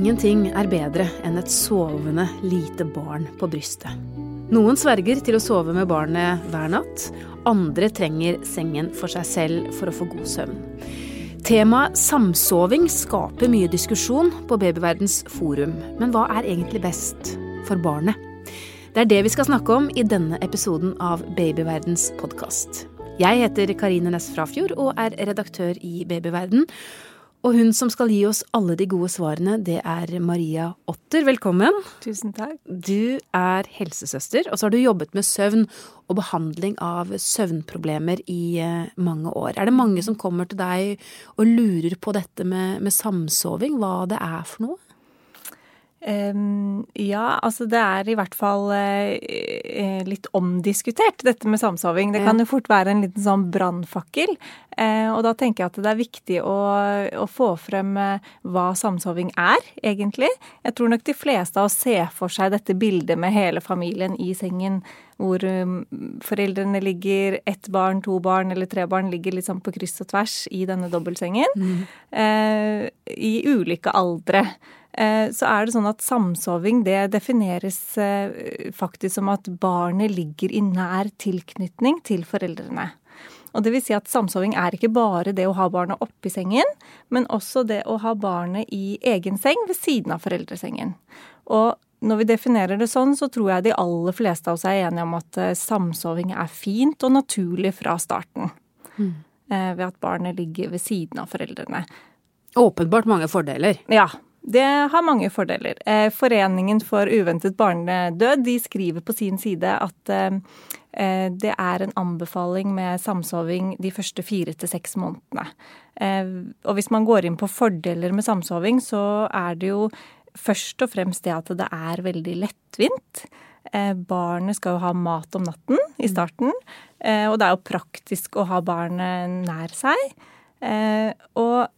Ingenting er bedre enn et sovende lite barn på brystet. Noen sverger til å sove med barnet hver natt. Andre trenger sengen for seg selv for å få god søvn. Temaet samsoving skaper mye diskusjon på Babyverdens forum. Men hva er egentlig best for barnet? Det er det vi skal snakke om i denne episoden av Babyverdens podkast. Jeg heter Karine Næss Frafjord og er redaktør i Babyverden. Og hun som skal gi oss alle de gode svarene, det er Maria Otter. Velkommen. Tusen takk. Du er helsesøster, og så har du jobbet med søvn og behandling av søvnproblemer i eh, mange år. Er det mange som kommer til deg og lurer på dette med, med samsoving, hva det er for noe? Um, ja, altså det er i hvert fall uh, litt omdiskutert, dette med samsoving. Det kan jo fort være en liten sånn brannfakkel. Uh, og da tenker jeg at det er viktig å, å få frem uh, hva samsoving er, egentlig. Jeg tror nok de fleste av oss ser for seg dette bildet med hele familien i sengen. Hvor um, foreldrene ligger, ett barn, to barn eller tre barn ligger liksom på kryss og tvers i denne dobbeltsengen. Mm. I ulike aldre. Eh, så er det sånn at samsoving det defineres eh, faktisk som at barnet ligger i nær tilknytning til foreldrene. Og det vil si at samsoving er ikke bare det å ha barnet oppi sengen, men også det å ha barnet i egen seng ved siden av foreldresengen. Og når vi definerer det sånn, så tror jeg de aller fleste av oss er enige om at eh, samsoving er fint og naturlig fra starten. Mm. Ved at barnet ligger ved siden av foreldrene. Åpenbart mange fordeler. Ja, det har mange fordeler. Eh, Foreningen for uventet barnedød de skriver på sin side at eh, eh, det er en anbefaling med samsoving de første fire til seks månedene. Og hvis man går inn på fordeler med samsoving, så er det jo først og fremst det at det er veldig lettvint. Barnet skal jo ha mat om natten i starten, og det er jo praktisk å ha barnet nær seg. Og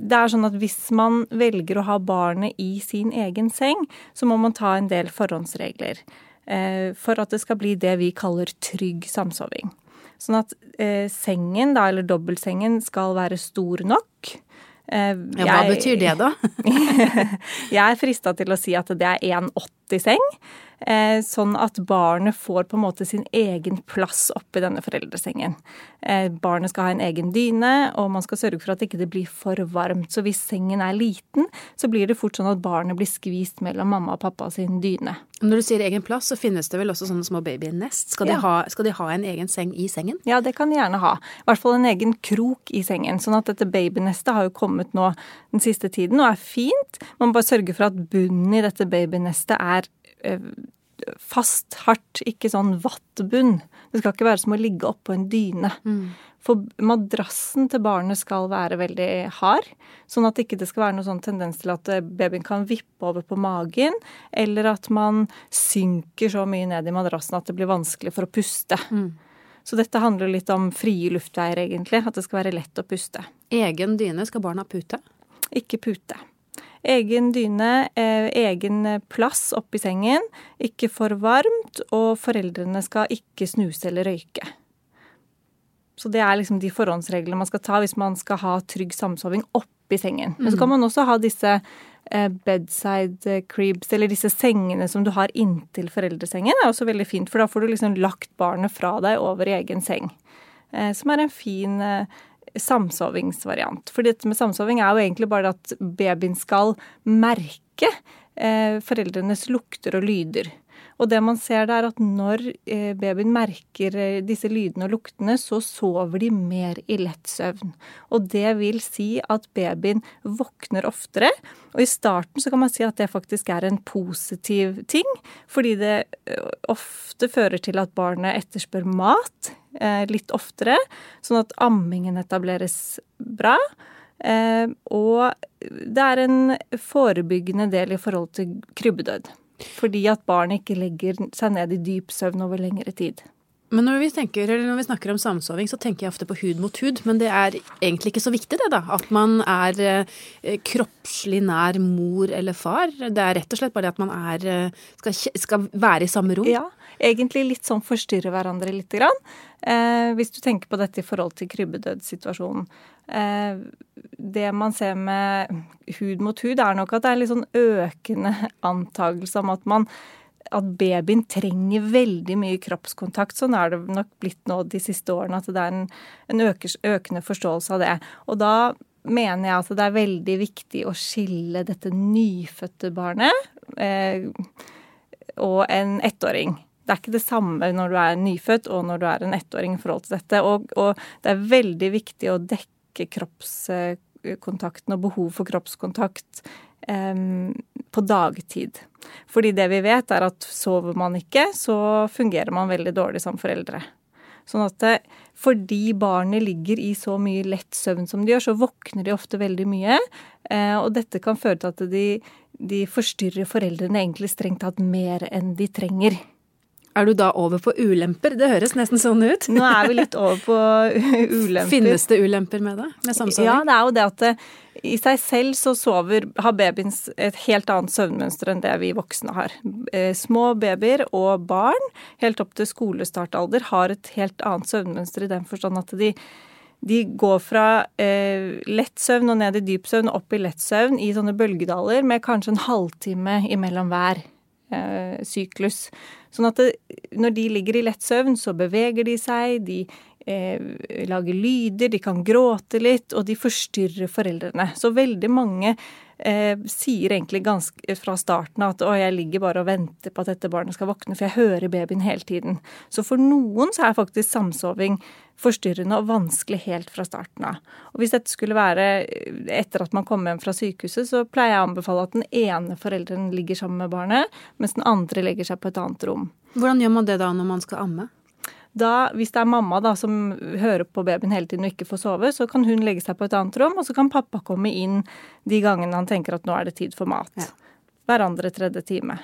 det er sånn at hvis man velger å ha barnet i sin egen seng, så må man ta en del forhåndsregler eh, for at det skal bli det vi kaller trygg samsoving. Sånn at eh, sengen, da, eller dobbeltsengen, skal være stor nok. Eh, ja, hva jeg, betyr det, da? jeg er frista til å si at det er 1,80 seng. Eh, sånn at barnet får på en måte sin egen plass oppi denne foreldresengen. Eh, barnet skal ha en egen dyne, og man skal sørge for at det ikke blir for varmt. Så hvis sengen er liten, så blir det fort sånn at barnet blir skvist mellom mamma og pappa sin dyne. Når du sier egen plass, så finnes det vel også sånne små babynest? Skal, ja. de skal de ha en egen seng i sengen? Ja, det kan de gjerne ha. I hvert fall en egen krok i sengen. Sånn at dette babynestet har jo kommet nå den siste tiden og er fint. Man bare sørge for at bunnen i dette babynestet er fast, hardt, ikke sånn vattbunn. Det skal ikke være som å ligge oppå en dyne. Mm. For madrassen til barnet skal være veldig hard, sånn at det ikke skal være noen sånn tendens til at eh, babyen kan vippe over på magen, eller at man synker så mye ned i madrassen at det blir vanskelig for å puste. Mm. Så dette handler litt om frie luftveier, egentlig. At det skal være lett å puste. Egen dyne, skal barna pute? Ikke pute. Egen dyne, eh, egen plass oppi sengen, ikke for varmt, og foreldrene skal ikke snuse eller røyke. Så det er liksom de forhåndsreglene man skal ta hvis man skal ha trygg samsoving oppi sengen. Men så kan man også ha disse eh, bedside cribs, eller disse sengene som du har inntil foreldresengen. Det er også veldig fint, for da får du liksom lagt barnet fra deg over i egen seng. Eh, som er en fin samsovingsvariant. For dette med samsoving er jo egentlig bare at babyen skal merke eh, foreldrenes lukter og lyder. Og det man ser, det er at når eh, babyen merker eh, disse lydene og luktene, så sover de mer i lett søvn. Og det vil si at babyen våkner oftere. Og i starten så kan man si at det faktisk er en positiv ting, fordi det eh, ofte fører til at barnet etterspør mat litt oftere, sånn at ammingen etableres bra. Og det er en forebyggende del i forhold til krybbedød. Fordi at barnet ikke legger seg ned i dyp søvn over lengre tid. Men når vi, tenker, når vi, snakker om samsoving, så tenker jeg ofte på hud mot hud. Men det er egentlig ikke så viktig, det, da. At man er eh, kroppslig nær mor eller far. Det er rett og slett bare det at man er, eh, skal, skal, være i samme rom. Ja, egentlig litt sånn forstyrre hverandre lite grann. Eh, hvis du tenker på dette i forhold til krybbedødssituasjonen. Eh, det man ser med hud mot hud, er nok at det er litt sånn økende antakelse om at man at babyen trenger veldig mye kroppskontakt. Sånn er det nok blitt nå de siste årene, at det er en, en øker, økende forståelse av det. Og da mener jeg at det er veldig viktig å skille dette nyfødte barnet eh, og en ettåring. Det er ikke det samme når du er nyfødt og når du er en ettåring i forhold til dette. Og, og det er veldig viktig å dekke kroppskontakten og behov for kroppskontakt på dagtid. Fordi det vi vet, er at sover man ikke, så fungerer man veldig dårlig som foreldre. Sånn at det, fordi barnet ligger i så mye lett søvn som de gjør, så våkner de ofte veldig mye. Eh, og dette kan føre til at de, de forstyrrer foreldrene egentlig strengt tatt mer enn de trenger. Er du da over på ulemper? Det høres nesten sånn ut. Nå er vi litt over på ulemper. Finnes det ulemper med det? Med samsoving? Ja, det er jo det at det, i seg selv så sover, har babyen et helt annet søvnmønster enn det vi voksne har. Eh, små babyer og barn, helt opp til skolestartalder, har et helt annet søvnmønster i den forstand at de de går fra eh, lett søvn og ned i dyp søvn opp i lett søvn i sånne bølgedaler med kanskje en halvtime imellom hver eh, syklus. Sånn at det, når de ligger i lett søvn, så beveger de seg, de eh, lager lyder, de kan gråte litt, og de forstyrrer foreldrene. Så veldig mange eh, sier egentlig ganske fra starten at å, jeg ligger bare og venter på at dette barnet skal våkne, for jeg hører babyen hele tiden. Så for noen så er faktisk samsoving forstyrrende og vanskelig helt fra starten av. Og Hvis dette skulle være etter at man kommer hjem fra sykehuset, så pleier jeg å anbefale at den ene forelderen ligger sammen med barnet, mens den andre legger seg på et annet rom. Hvordan gjør man det da når man skal amme? Da, hvis det er mamma da, som hører på babyen hele tiden og ikke får sove, så kan hun legge seg på et annet rom, og så kan pappa komme inn de gangene han tenker at nå er det tid for mat. Ja. Hver andre tredje time.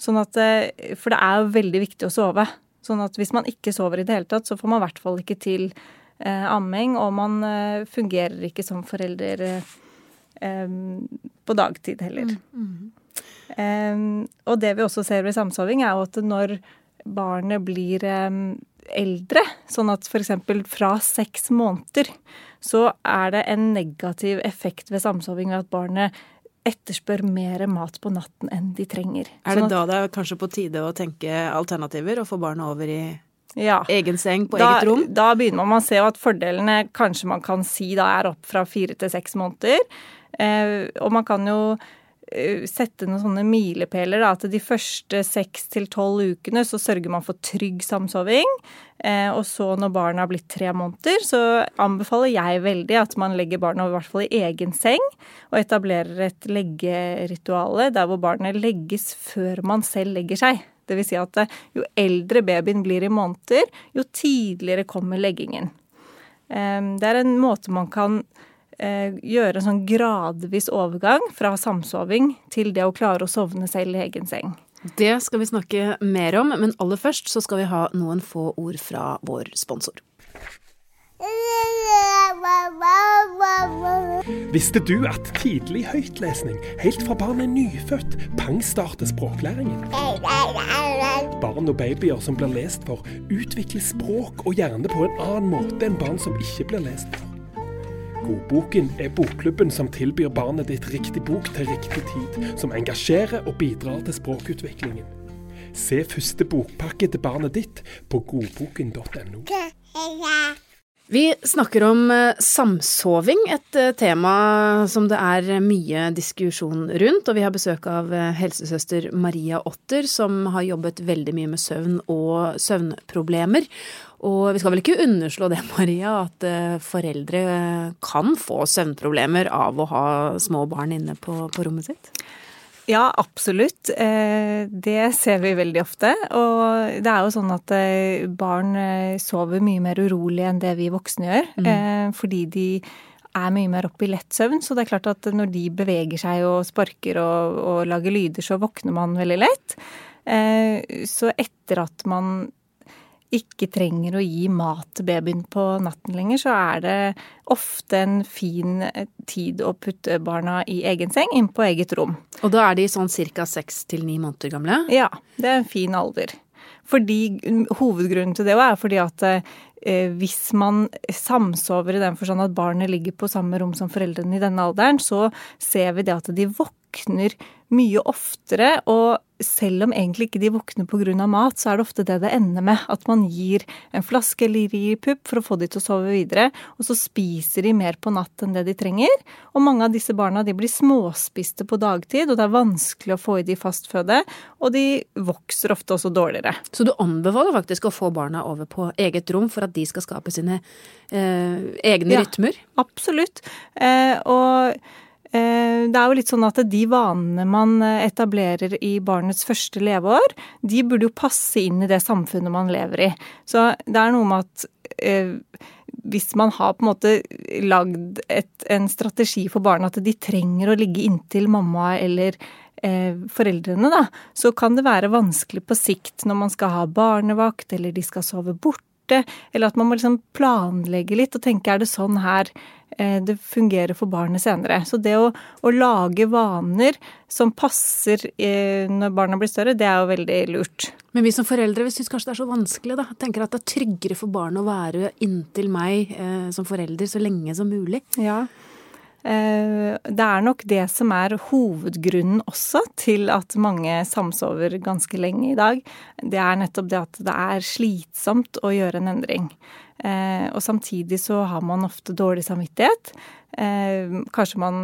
Sånn at, eh, for det er jo veldig viktig å sove. Sånn at hvis man ikke sover i det hele tatt, så får man i hvert fall ikke til eh, amming, og man eh, fungerer ikke som forelder eh, på dagtid heller. Mm, mm. og det vi også ser ved samsoving, er jo at når barnet blir eldre, sånn at f.eks. fra seks måneder, så er det en negativ effekt ved samsoving at barnet etterspør mer mat på natten enn de trenger. Er det sånn da det er kanskje på tide å tenke alternativer og få barna over i ja. egen seng på da, eget rom? Da begynner man å se at fordelene kanskje man kan si da er opp fra fire til seks måneder. Eh, og man kan jo sette noen sånne milepæler. At de første seks til tolv ukene så sørger man for trygg samsoving. Eh, og så når barna har blitt tre måneder, så anbefaler jeg veldig at man legger barna i hvert fall i egen seng, og etablerer et leggerituale der hvor barnet legges før man selv legger seg. Det vil si at eh, jo eldre babyen blir i måneder, jo tidligere kommer leggingen. Det er en måte man kan Eh, gjøre en sånn gradvis overgang fra samsoving til det å klare å sovne selv i egen seng. Det skal vi snakke mer om, men aller først så skal vi ha noen få ord fra vår sponsor. Visste du at tidlig høytlesning, helt fra barnet er nyfødt, pangstarter språklæringen? Barn og babyer som blir lest for, utvikler språk og hjerne på en annen måte enn barn som ikke blir lest for. Godboken er bokklubben som tilbyr barnet ditt riktig bok til riktig tid, som engasjerer og bidrar til språkutviklingen. Se første bokpakke til barnet ditt på godboken.no. Vi snakker om eh, samsoving, et eh, tema som det er mye diskusjon rundt. Og vi har besøk av eh, helsesøster Maria Otter, som har jobbet veldig mye med søvn og søvnproblemer. Og vi skal vel ikke underslå det, Maria, at eh, foreldre kan få søvnproblemer av å ha små barn inne på, på rommet sitt? Ja, absolutt. Eh, det ser vi veldig ofte. Og det er jo sånn at eh, barn sover mye mer urolig enn det vi voksne gjør. Mm. Fordi de er mye mer oppe i lett søvn. Så det er klart at når de beveger seg og sparker og, og lager lyder, så våkner man veldig lett. Så etter at man ikke trenger å gi mat til babyen på natten lenger, så er det ofte en fin tid å putte barna i egen seng, inn på eget rom. Og da er de sånn ca. seks til ni måneder gamle? Ja, det er en fin alder. Fordi Hovedgrunnen til det er fordi at eh, hvis man samsover i den forstand at barnet ligger på samme rom som foreldrene i denne alderen, så ser vi det at de våkner mye oftere, og selv om egentlig ikke de våkner pga. mat, så er det ofte det det ender med. At man gir en flaske eller gir pupp for å få de til å sove videre, og så spiser de mer på natt enn det de trenger. Og mange av disse barna de blir småspiste på dagtid, og det er vanskelig å få i de fastføde, og de vokser ofte også dårligere. Så du anbefaler faktisk å få barna over på eget rom for at de skal skape sine eh, egne ja, rytmer? Absolutt. Eh, og det er jo litt sånn at de vanene man eh, etablerer i barnets første leveår, de burde jo passe inn i det samfunnet man lever i. Så det er noe med at eh, hvis man har på en måte lagd et, en strategi for barna at de trenger å ligge inntil mamma eller eh, foreldrene, da, så kan det være vanskelig på sikt når man skal ha barnevakt eller de skal sove borte, eller at man må liksom planlegge litt og tenke er det sånn her Eh, det fungerer for barnet senere. Så det å, å lage vaner som passer eh, når barna blir større, det er jo veldig lurt. Men vi som foreldre vi syns kanskje det er så vanskelig, da. Tenker at det er tryggere for barnet å være inntil meg eh, som forelder så lenge som mulig. Ja. Eh, det er nok det som er hovedgrunnen også til at mange samsover ganske lenge i dag. Det er nettopp det at det er slitsomt å gjøre en endring. Eh, og samtidig så har man ofte dårlig samvittighet. Eh, kanskje, man,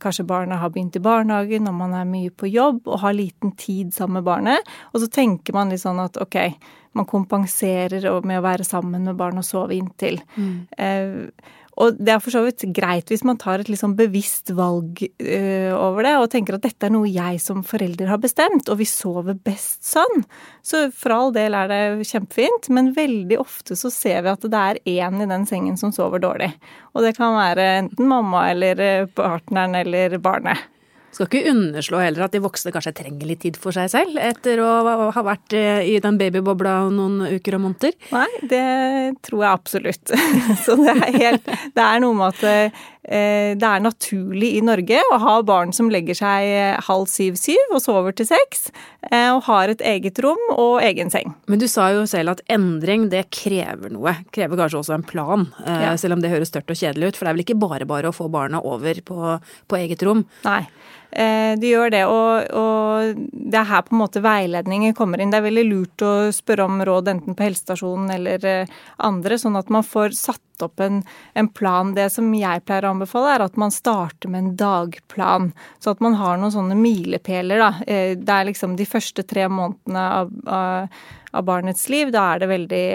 kanskje barna har begynt i barnehagen og man er mye på jobb og har liten tid sammen med barnet. Og så tenker man litt sånn at ok, man kompenserer med å være sammen med barn og sove inntil. Mm. Og det er for så vidt greit hvis man tar et sånn bevisst valg uh, over det, og tenker at dette er noe jeg som forelder har bestemt, og vi sover best sånn. Så for all del er det kjempefint, men veldig ofte så ser vi at det er én i den sengen som sover dårlig. Og det kan være enten mamma eller eh, partneren eller barnet. Skal ikke underslå heller at de voksne kanskje trenger litt tid for seg selv, etter å ha vært eh, i den babybobla noen uker og måneder? Nei, det tror jeg absolutt. Så det er, helt, det er noe med at eh, det er naturlig i Norge å ha barn som legger seg halv syv-syv og sover til seks, eh, og har et eget rom og egen seng. Men du sa jo selv at endring, det krever noe. Krever kanskje også en plan, ja. selv om det høres størt og kjedelig ut. For det er vel ikke bare bare å få barna over på, på eget rom? Nei. Eh, de gjør det, og, og, det er her på en måte veiledninger kommer inn. Det er veldig lurt å spørre om råd enten på helsestasjonen eller eh, andre, sånn at man får satt opp en, en, plan. Det som jeg pleier å anbefale, er at man starter med en dagplan. Så at man har noen sånne milepæler. Eh, det er liksom de første tre månedene av, av, av barnets liv. Da er det veldig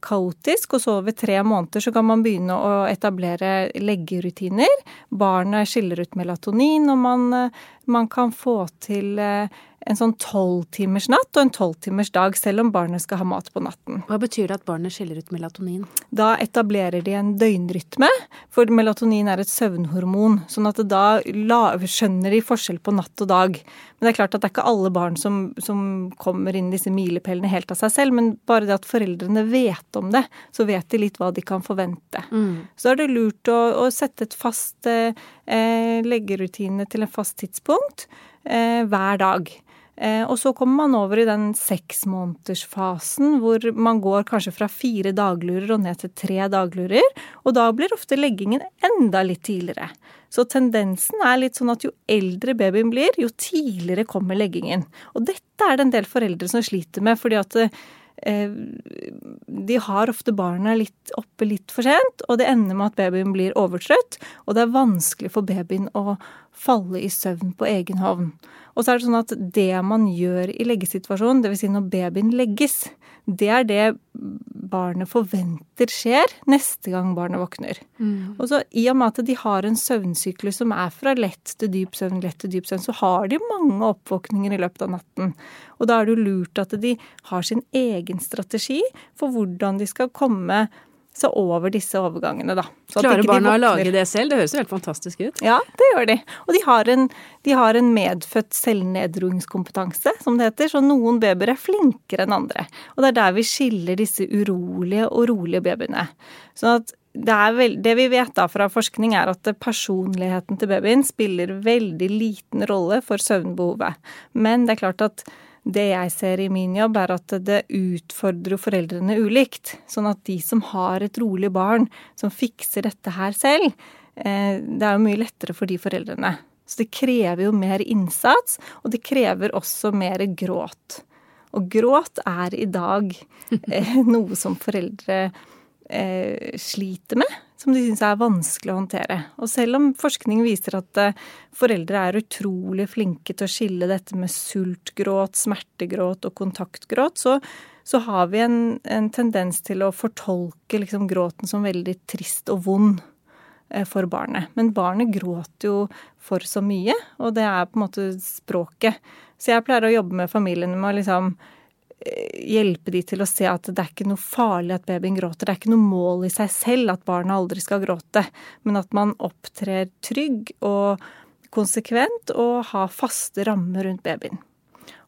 kaotisk, og så over tre måneder så kan man begynne å etablere leggerutiner. Barnet skiller ut melatonin, og man, eh, man kan få til eh, en sånn tolvtimers natt og en tolvtimers dag, selv om barnet skal ha mat på natten. Hva betyr det at barnet skiller ut melatonin? Da etablerer de en døgnrytme, for melatonin er et søvnhormon. Sånn at da skjønner de forskjell på natt og dag. Men det er klart at det er ikke alle barn som, som kommer inn i disse milepælene helt av seg selv, men bare det at foreldrene vet om det, så vet de litt hva de kan forvente. Mm. Så er det lurt å, å sette et fast eh, leggerutine til en fast tidspunkt eh, hver dag. Eh, og så kommer man over i den seksmånedersfasen hvor man går kanskje fra fire daglurer og ned til tre daglurer. Og da blir ofte leggingen enda litt tidligere. Så tendensen er litt sånn at jo eldre babyen blir, jo tidligere kommer leggingen. Og dette er det en del foreldre som sliter med, fordi at eh, de har ofte barna litt oppe litt for sent, og det ender med at babyen blir overtrøtt, og det er vanskelig for babyen å falle i søvn på egen hånd. Og så er det sånn at det man gjør i leggesituasjonen, dvs. Si når babyen legges, det er det barnet forventer skjer neste gang barnet våkner. Mm. Og så I og med at de har en søvnsyklus som er fra lett til dyp søvn, lett til dyp søvn, så har de mange oppvåkninger i løpet av natten. Og da er det jo lurt at de har sin egen strategi for hvordan de skal komme seg over disse overgangene, da. Klarer barna å lage det selv? Det høres jo helt fantastisk ut. Ja, det gjør de. Og de har en, de har en medfødt selvnedroingskompetanse, som det heter. Så noen babyer er flinkere enn andre. Og det er der vi skiller disse urolige og rolige babyene. Sånn at det, vel, det, vi vet da fra forskning, er at personligheten til babyen spiller veldig liten rolle for søvnbehovet. Men det er klart at det jeg ser i min jobb, er at det utfordrer foreldrene ulikt. Sånn at de som har et rolig barn, som fikser dette her selv, eh, det er jo mye lettere for de foreldrene. Så det krever jo mer innsats, og det krever også mer gråt. Og gråt er i dag eh, noe som foreldre eh, sliter med som de syns er vanskelig å håndtere. Og selv om forskning viser at eh, foreldre er utrolig flinke til å skille dette med sultgråt, smertegråt og kontaktgråt, så, så har vi en, en, tendens til å fortolke liksom gråten som veldig trist og vond eh, for barnet. Men barnet gråter jo for så mye, og det er på en måte språket. Så jeg pleier å jobbe med familiene med å liksom hjelpe de til å se at det er ikke noe farlig at babyen gråter. Det er ikke noe mål i seg selv at barna aldri skal gråte, men at man opptrer trygg og konsekvent og har faste rammer rundt babyen.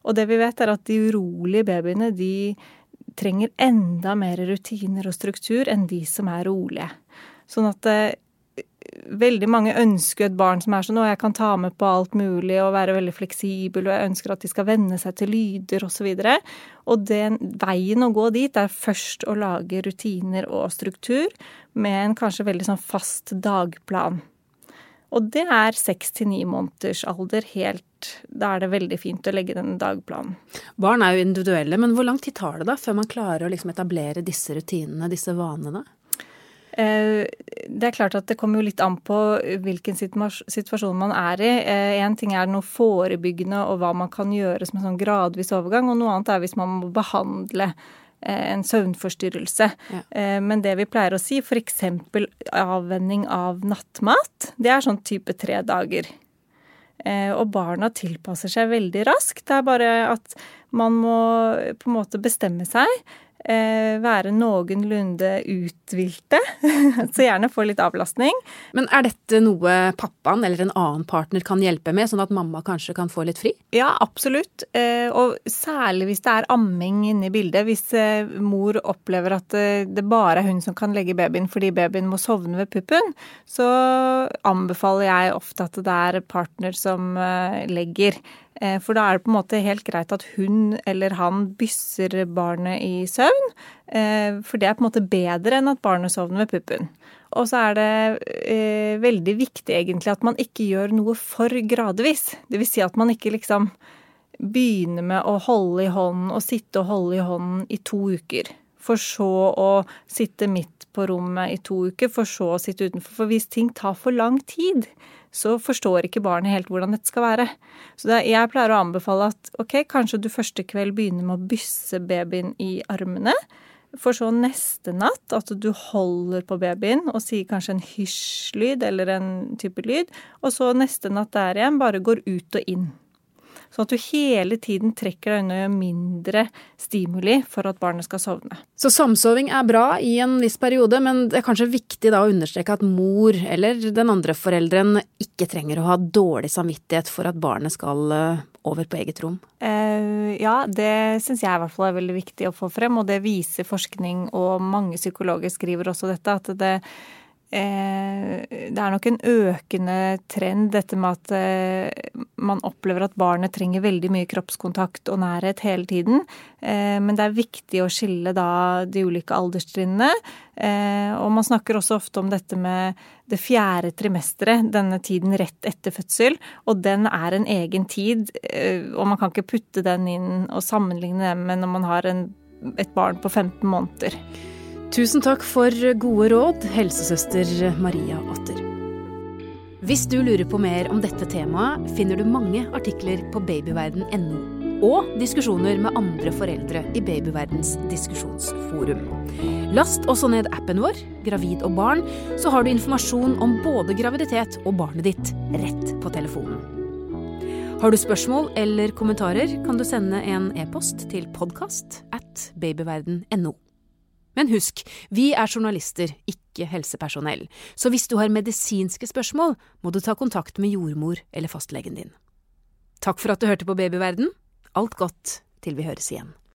Og det vi vet, er at de urolige babyene de trenger enda mer rutiner og struktur enn de som er rolige. Sånn at eh, veldig mange ønsker et barn som er sånn 'Å, jeg kan ta med på alt mulig og være veldig fleksibel', og jeg ønsker at de skal venne seg til lyder osv. Og, så og den veien å gå dit er først å lage rutiner og struktur med en kanskje veldig sånn fast dagplan. Og det er seks til ni måneders alder helt Da er det veldig fint å legge den dagplanen. Barn er jo individuelle, men hvor lang tid tar det da før man klarer å liksom etablere disse rutinene, disse vanene? Eh, det er klart at det kommer jo litt an på hvilken situasjon man er i. Én eh, ting er noe forebyggende og hva man kan gjøre som en sånn gradvis overgang, og noe annet er hvis man må behandle eh, en søvnforstyrrelse. Ja. Men det vi pleier å si, f.eks. avvenning av nattmat, det er sånn type tre dager. Og barna tilpasser seg veldig raskt. Det er bare at man må på en måte bestemme seg være noenlunde uthvilte. så gjerne få litt avlastning. Men er dette noe pappaen eller en annen partner kan hjelpe med, sånn at mamma kanskje kan få litt fri? Ja, absolutt. Eh, og særlig hvis det er amming inne i bildet. Hvis eh, mor opplever at eh, det bare er hun som kan legge babyen fordi babyen må sovne ved puppen, så anbefaler jeg ofte at det er partner som eh, legger. Eh, for da er det på en måte helt greit at hun eller han bysser barnet i søvn. Eh, for det er på en måte bedre enn at barnet sovner ved puppen. Og så er det eh, veldig viktig egentlig at man ikke gjør noe for gradvis. Det vil si at man ikke liksom begynner med å holde i hånden og sitte og holde i hånden i to uker. For så å sitte midt på rommet i to uker, for så å sitte utenfor. For hvis ting tar for lang tid, så forstår ikke barnet helt hvordan dette skal være. Så det, jeg pleier å anbefale at ok, kanskje du første kveld begynner med å bysse babyen i armene. For så neste natt at du holder på babyen og sier kanskje en hysj-lyd eller en type lyd. Og så neste natt der igjen bare går ut og inn. Sånn at du hele tiden trekker deg unna mindre stimuli for at barnet skal sovne. Så samsoving er bra i en viss periode, men det er kanskje viktig da å understreke at mor eller den andre forelderen ikke trenger å ha dårlig samvittighet for at barnet skal eh, over på eget rom? Uh, ja, det syns jeg i hvert fall er veldig viktig å få frem, og det viser forskning, og mange psykologer skriver også dette, at det det er nok en økende trend, dette med at eh, man opplever at barnet trenger veldig mye kroppskontakt og nærhet hele tiden. Eh, men det er viktig å skille da de ulike alderstrinnene. Og man snakker også ofte om dette med det fjerde trimesteret, denne tiden rett etter fødsel. Og den er en egen tid, og man kan ikke putte den inn og sammenligne den med når man har en, et barn på 15 måneder. Tusen takk for gode råd, helsesøster Maria Atter. Hvis du lurer på mer om dette temaet, finner du mange artikler på babyverden.no. Og diskusjoner med andre foreldre i Babyverdens diskusjonsforum. Last også ned appen vår, Gravid og barn, så har du informasjon om både graviditet og barnet ditt rett på telefonen. Har du spørsmål eller kommentarer, kan du sende en e-post til podkast at babyverden.no. Men husk, vi er journalister, ikke helsepersonell, så hvis du har medisinske spørsmål, må du ta kontakt med jordmor eller fastlegen din. Takk for at du hørte på Babyverden. Alt godt til vi høres igjen.